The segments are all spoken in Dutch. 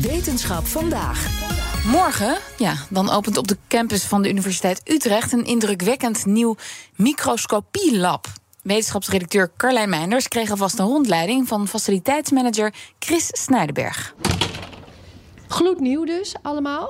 Wetenschap vandaag. Morgen, ja, dan opent op de campus van de Universiteit Utrecht een indrukwekkend nieuw microscopielab. Wetenschapsredacteur Carlijn Meinders kreeg alvast een rondleiding van faciliteitsmanager Chris Snijdenberg. Gloednieuw dus, allemaal.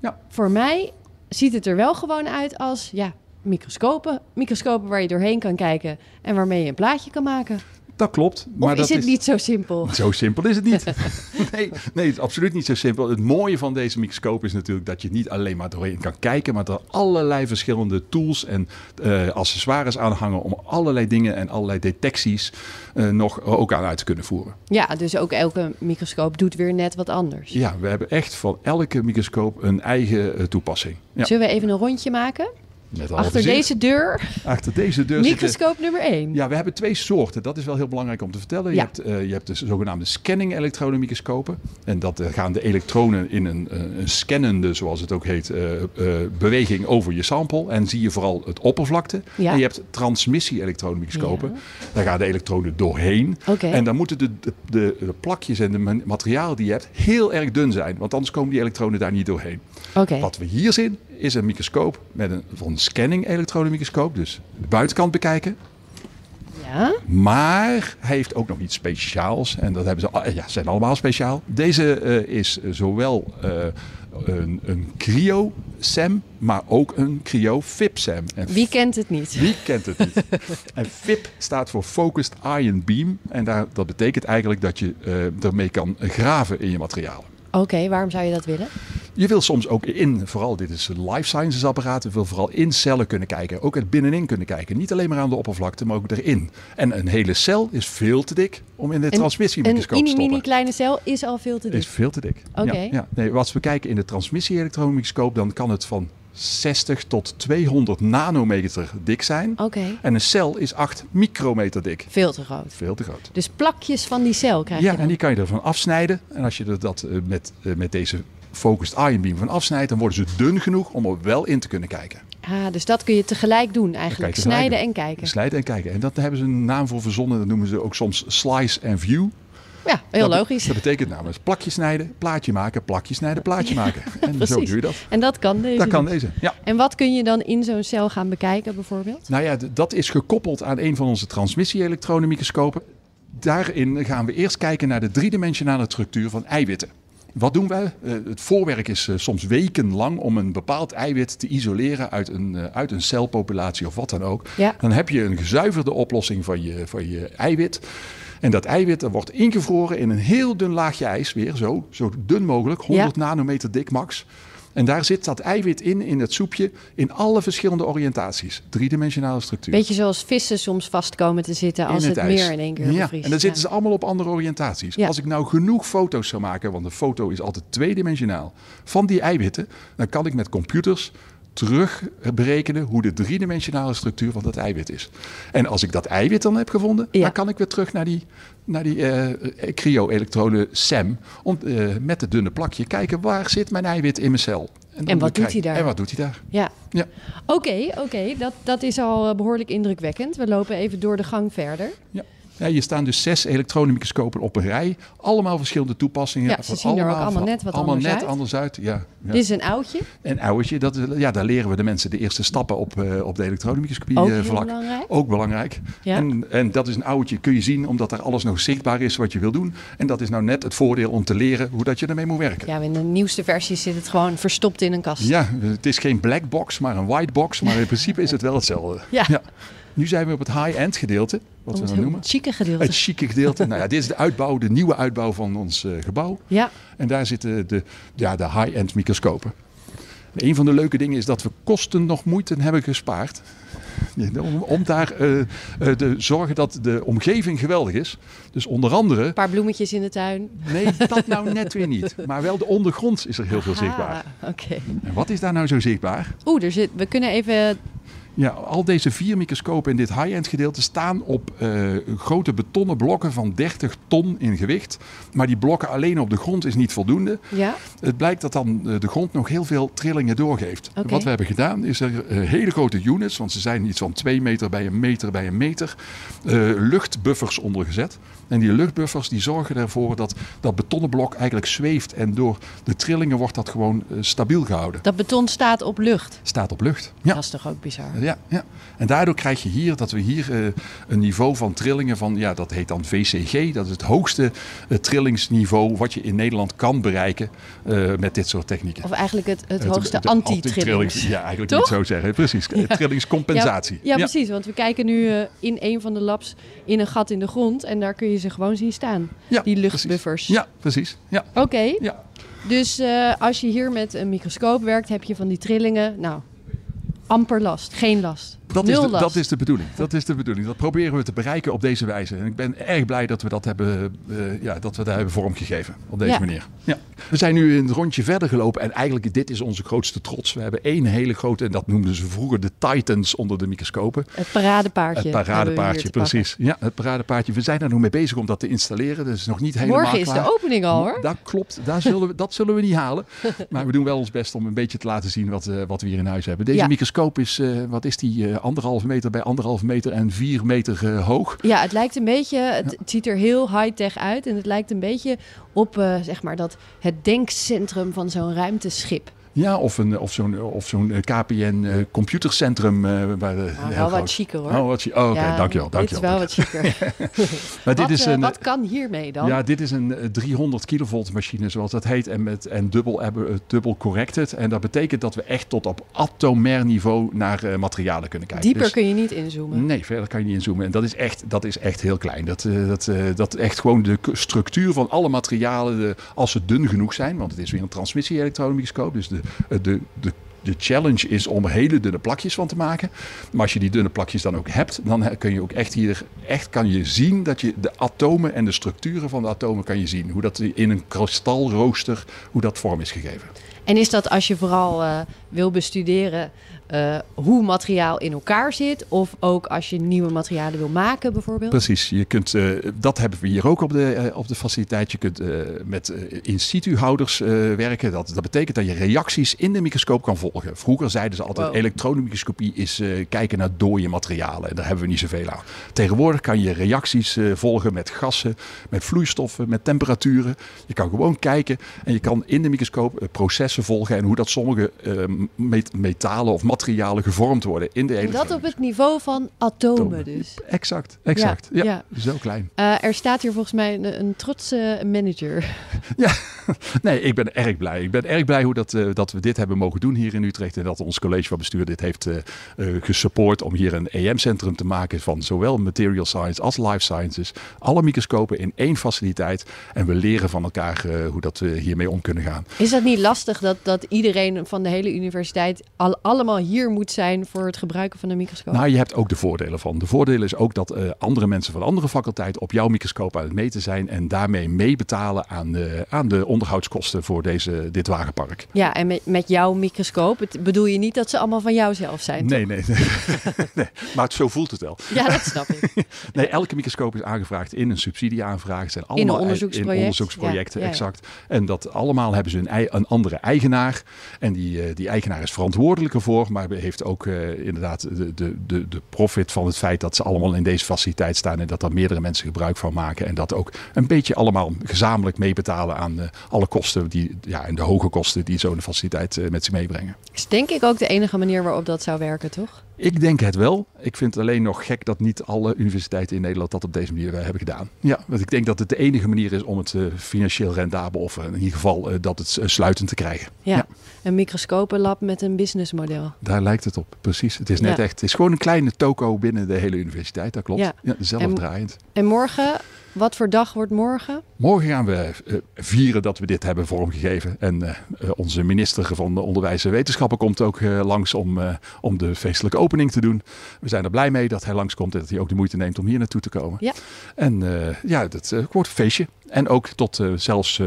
Ja. Voor mij ziet het er wel gewoon uit als ja, microscopen. Microscopen waar je doorheen kan kijken en waarmee je een plaatje kan maken. Dat klopt. Of Maar is dat het niet zo simpel? Zo simpel is het niet. nee, nee, het is absoluut niet zo simpel. Het mooie van deze microscoop is natuurlijk dat je niet alleen maar doorheen kan kijken, maar dat er allerlei verschillende tools en eh, accessoires aan hangen om allerlei dingen en allerlei detecties eh, nog ook aan uit te kunnen voeren. Ja, dus ook elke microscoop doet weer net wat anders. Ja, we hebben echt van elke microscoop een eigen eh, toepassing. Ja, Zullen we even een rondje maken? Met Achter deze deur, Achter deze deur zitten... microscoop nummer 1. Ja, we hebben twee soorten. Dat is wel heel belangrijk om te vertellen. Je, hebt, eh, je hebt de zogenaamde scanning elektronenmicroscopen. En dat eh, gaan de elektronen in een, eh, een scannende, zoals het ook heet, eh, eh, beweging over je sample. En zie je vooral het oppervlakte. Ja. En je hebt transmissie elektronenmicroscopen. Daar gaan de elektronen doorheen. Oké. En dan moeten de, de, de, de plakjes en de ma- materiaal die je hebt heel erg dun zijn. Want anders komen die elektronen daar niet doorheen. Oké. Wat we hier zien is een microscoop met een van scanning elektronenmicroscoop. Dus de buitenkant bekijken. Ja. Maar hij heeft ook nog iets speciaals. En dat hebben ze, al- ja, zijn allemaal speciaal. Deze eh, is zowel eh, een, een cryo-SEM, maar ook een cryo-FIP-SEM. Wie kent het niet? wie kent het niet? en FIP staat voor Focused Ion Beam. En daar, dat betekent eigenlijk dat je eh, ermee kan graven in je materialen. Oké, waarom zou je dat willen? Je wil soms ook in, vooral dit is een life sciences apparaat, je wil vooral in cellen kunnen kijken. Ook er binnenin kunnen kijken. Niet alleen maar aan de oppervlakte, maar ook erin. En een hele cel is veel te dik om in de Een transmissiemicroscoop te mini stoppen. kleine cel is al veel te dik. Is veel te dik. Oké. Ja, ja. Nee, als we kijken in de transmissie-elektronenmicroscoop, dan kan het van 60 tot 200 nanometer dik zijn. Oké, En een cel is 8 micrometer dik. veel te groot. Veel te groot. Dus plakjes van die cel krijg je Ja, en die kan je ervan afsnijden. En als je dat eh, met, eh, met deze focused ion beam van afsnijdt, dan worden ze dun genoeg om er wel in te kunnen kijken. Ah, dus dat kun je tegelijk doen eigenlijk. Snijden doen. en kijken. Snijden en kijken. En dat hebben ze een naam voor verzonnen. Dat noemen ze ook soms slice and view. Ja, heel Dat- logisch. Dat betekent namelijk plakje snijden, plaatje maken, plakje snijden, plaatje maken. En zo doe je dat. En dat kan deze Dat kan deze. Ja. En wat kun je dan in zo'n cel gaan bekijken bijvoorbeeld? Nou ja, dat is gekoppeld aan een van onze transmissie-elektronenmicroscopen. Daarin gaan we eerst kijken naar de driedimensionale structuur van eiwitten. Wat doen wij? Eh, het voorwerk is eh, soms wekenlang om een bepaald eiwit te isoleren uit een, eh, uit een celpopulatie of wat dan ook. Ja. Dan heb je een gezuiverde oplossing van je, van je eiwit. En dat eiwit dat wordt ingevroren in een heel dun laagje ijs, weer zo, zo dun mogelijk, 100 nanometer dik max. En daar zit dat eiwit in, in het soepje, in alle verschillende oriëntaties. Driedimensionale structuur. Beetje zoals vissen soms vast komen te zitten als in het, meer in één keer Ja, bevriest. en dan zitten ze allemaal op andere oriëntaties. Ja. Als ik nou genoeg foto's zou maken, want een foto is altijd tweedimensionaal, van die eiwitten, dan kan ik met computers terug berekenen hoe de driedimensionale structuur van dat eiwit is. En als ik dat eiwit dan heb gevonden, Ja. dan kan ik weer terug naar die, naar die eh cryo-elektronen SEM, om eh, met het dunne plakje kijken waar zit mijn eiwit in mijn cel. En wat doet hij daar? En wat doet hij daar? Ja, Ja. oké, oké. Dat, dat is al eh, behoorlijk indrukwekkend. We lopen even door de gang verder. Ja. Ja, hier staan dus zes elektronenmicroscopen op een rij. Allemaal verschillende toepassingen. Ja, ze zien er ook allemaal net wat allemaal anders net uit. anders uit. Ja, ja. Dit is een oudje. En ouwtje, dat, is- ja, daar leren we de mensen de eerste stappen op, eh, op de elektronemicroscopie Ook eh, vlak. belangrijk. Ook belangrijk. Ja. En, en dat is een ouwtje, kun je zien, omdat er alles nog zichtbaar is wat je wil doen. En dat is nou net het voordeel om te leren hoe dat je ermee moet werken. Ja, in de nieuwste versie zit het gewoon verstopt in een kast. Ja, het is geen black box, maar een white box. Maar in principe is het wel hetzelfde. Ja. Nu zijn we op het high-end gedeelte, wat we dan noemen. chique gedeelte. Het chique gedeelte. nou ja, dit is de uitbouw, de nieuwe uitbouw van ons eh, gebouw. Ja, En daar zitten de, ja, de high-end microscopen. En een van de leuke dingen is dat we kosten nog moeite hebben gespaard. Om, om daar eh, te zorgen dat de omgeving geweldig is. Dus onder andere, een paar bloemetjes in de tuin. nee, dat nou net weer niet. Maar wel de ondergrond is er heel veel zichtbaar. Oké. En wat is daar nou zo zichtbaar? Oeh, er zit, we kunnen even Ja, al deze vier microscopen in dit high-end gedeelte staan op uh, grote betonnen blokken van 30 ton in gewicht. Maar die blokken alleen op de grond is niet voldoende. Ja. Het blijkt dat dan uh, de grond nog heel veel trillingen doorgeeft. Wat we hebben gedaan is er uh, hele grote units, want ze zijn iets van 2 meter bij een meter bij een meter, luchtbuffers ondergezet. En die luchtbuffers die zorgen ervoor dat dat betonnen blok eigenlijk zweeft. En door de trillingen wordt dat gewoon stabiel gehouden. Dat beton staat op lucht? Staat op lucht, ja. Dat is toch ook bizar? Ja, ja. En daardoor krijg je hier dat we hier uh, een niveau van trillingen van, ja, dat heet dan VCG. Dat is het hoogste uh, trillingsniveau wat je in Nederland kan bereiken uh, met dit soort technieken. Of eigenlijk het, het hoogste anti-trillings. Ja, eigenlijk niet zo zeggen. Precies, ja. trillingscompensatie. Ja, ja, precies. Want we kijken nu in een van de labs in een gat in de grond en daar kun je ze gewoon zien staan. die luchtbuffers. Precies. Ja, precies. Ja. Oké. Okay. Ja. Dus als je hier met een microscoop werkt, heb je van die trillingen. Nou, amper last, geen last. Dat is, de, dat is de bedoeling. Dat is de bedoeling. Dat proberen we te bereiken op deze wijze. En ik ben erg blij dat we dat hebben, uh, ja, dat we daar hebben vormgegeven op deze Ja. manier. Ja. We zijn nu een rondje verder gelopen en eigenlijk dit is onze grootste trots. We hebben één hele grote, en dat noemden ze vroeger de Titans onder de microscopen. Het paradepaardje. Het paradepaardje, precies. Ja, het paradepaardje. We zijn daar nog mee bezig om dat te installeren. Dat is nog niet helemaal Morgen is klaar. de opening al hoor. Dat klopt, daar zullen we, dat zullen we niet halen. Maar we doen wel ons best om een beetje te laten zien wat, eh, wat we hier in huis hebben. Deze Ja. microscoop is, eh, wat is die, anderhalve meter bij anderhalve meter en vier meter eh, hoog. Ja, het lijkt een beetje, het, het ziet er heel high-tech uit. En het lijkt een beetje op eh, zeg maar dat het denkcentrum van zo'n ruimteschip. Ja, of, een, of zo'n of zo'n eh, KPN eh, computercentrum. eh, waar de, Nou, wel wat chiquer hoor. Oh, wat. Oh, Oké, Ja, dankjewel. Dit is dankjewel wel wat chiquer. Maar dit wat, is een, wat kan hiermee dan? Ja, dit is een eh, 300 kilovolt machine, zoals dat heet. En, met, en dubbel, dubbel corrected. En dat betekent dat we echt tot op atomair niveau naar materialen kunnen kijken. Dieper Dus- kun je niet inzoomen. Nee, verder kan je niet inzoomen. En dat is echt, dat is echt heel klein. Dat, dat, dat echt gewoon de structuur van alle materialen, de, als ze dun genoeg zijn, want het is weer een transmissie-elektronenmicroscoop. Dus de, de, de, de challenge is om hele dunne plakjes van te maken. Maar als je die dunne plakjes dan ook hebt, dan kun je ook echt hier echt kan je zien dat je de atomen en de structuren van de atomen kan je zien. Hoe dat in een kristalrooster, hoe dat vorm is gegeven. En is dat als je vooral eh, wil bestuderen eh, hoe materiaal in elkaar zit? Of ook als je nieuwe materialen wil maken bijvoorbeeld? Precies, je kunt, eh, dat hebben we hier ook op de, op de faciliteit. Je kunt met in situ houders eh, werken. Dat, dat betekent dat je reacties in de microscoop kan volgen. Vroeger zeiden ze altijd Wow. elektronenmicroscopie is kijken naar dode materialen. En daar hebben we niet zoveel aan. Tegenwoordig kan je reacties volgen met gassen, met vloeistoffen, met temperaturen. Je kan gewoon kijken en je kan in de microscoop eh, processen volgen en hoe dat sommige eh, met- metalen of materialen gevormd worden in de En dat op het niveau van atomen Atomen. dus. Exact, exact. Ja, ja. zo klein. Eh, er staat hier volgens mij een, een trotse manager. Nee, ik ben erg blij. Ik ben erg blij hoe dat, eh, dat we dit hebben mogen doen hier in Utrecht. En dat ons college van bestuur dit heeft gesupport om hier een EM-centrum te maken van zowel material science als life sciences. Alle microscopen in één faciliteit. En we leren van elkaar hoe dat we hiermee om kunnen gaan. Is dat niet lastig dat, dat iedereen van de hele universiteit al, allemaal hier moet zijn voor het gebruiken van een microscoop? Nou, je hebt ook de voordelen van. De voordeel is ook dat eh, andere mensen van andere faculteiten op jouw microscoop aan het meten zijn. En daarmee meebetalen aan de, aan de onderhoudskosten voor deze, dit wagenpark. Ja, en met, met jouw microscoop het, bedoel je niet dat ze allemaal van jou zelf zijn? Nee, nee, nee. nee. Maar het- zo voelt het wel. Ja, dat snap ik. Nee, elke microscoop is aangevraagd in een subsidieaanvraag. Het zijn allemaal onderzoeksproject. In onderzoeksprojecten, Ja, ja, ja. exact. En dat allemaal hebben ze een, een andere eigenaar. En die, eh, die eigenaar is verantwoordelijk ervoor. Maar heeft ook eh, inderdaad de, de, de, de profit van het feit dat ze allemaal in deze faciliteit staan. En dat er meerdere mensen gebruik van maken. En dat ook een beetje allemaal gezamenlijk meebetalen aan eh, alle kosten. Die, ja, en de hoge kosten die zo'n faciliteit met zich meebrengen. Is denk ik ook de enige manier waarop dat zou werken, toch? Ik denk het wel. Ik vind het alleen nog gek dat niet alle universiteiten in Nederland dat op deze manier eh, hebben gedaan. Ja, want ik denk dat het de enige manier is om het eh, financieel rendabel of eh, in ieder geval dat het sluitend te krijgen. Ja. Ja. Een microscopenlab met een businessmodel. Daar lijkt het op, precies. Het is net Ja. echt, het is gewoon een kleine toko binnen de hele universiteit, dat klopt. Ja. Ja, zelf En- draaiend. En morgen, wat voor dag wordt morgen? Morgen gaan we eh, vieren dat we dit hebben vormgegeven. En eh, eh, onze minister van Onderwijs en Wetenschappen komt ook langs om, om de feestelijke opening te doen. We zijn er blij mee dat hij langskomt en dat hij ook de moeite neemt om hier naartoe te komen. Ja. En ja, dat eh, wordt een feestje. En ook tot zelfs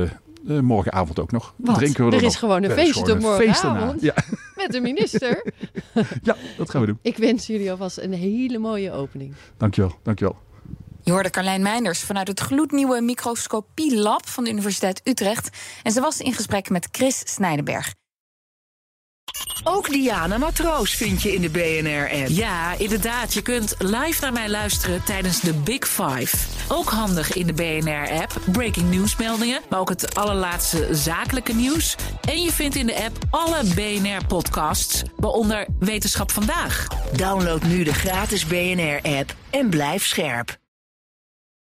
morgenavond ook nog. Wat? Drinken we Er er is nog. gewoon een is feestje gewoon tot een feest morgenavond? daarna. Ja. Met de minister. Ja, dat gaan we doen. Ik wens jullie alvast een hele mooie opening. Dankjewel, dankjewel. Je hoorde Carlijn Meinders vanuit het gloednieuwe microscopielab van de Universiteit Utrecht. En ze was in gesprek met Chris Snijdenberg. Ook Diana Matroos vind je in de BNR-app. Ja, inderdaad. Je kunt live naar mij luisteren tijdens de Big Five. Ook handig in de BNR-app. Breaking nieuwsmeldingen, maar ook het allerlaatste zakelijke nieuws. En je vindt in de app alle BNR-podcasts, waaronder Wetenschap Vandaag. Download nu de gratis BNR-app en blijf scherp.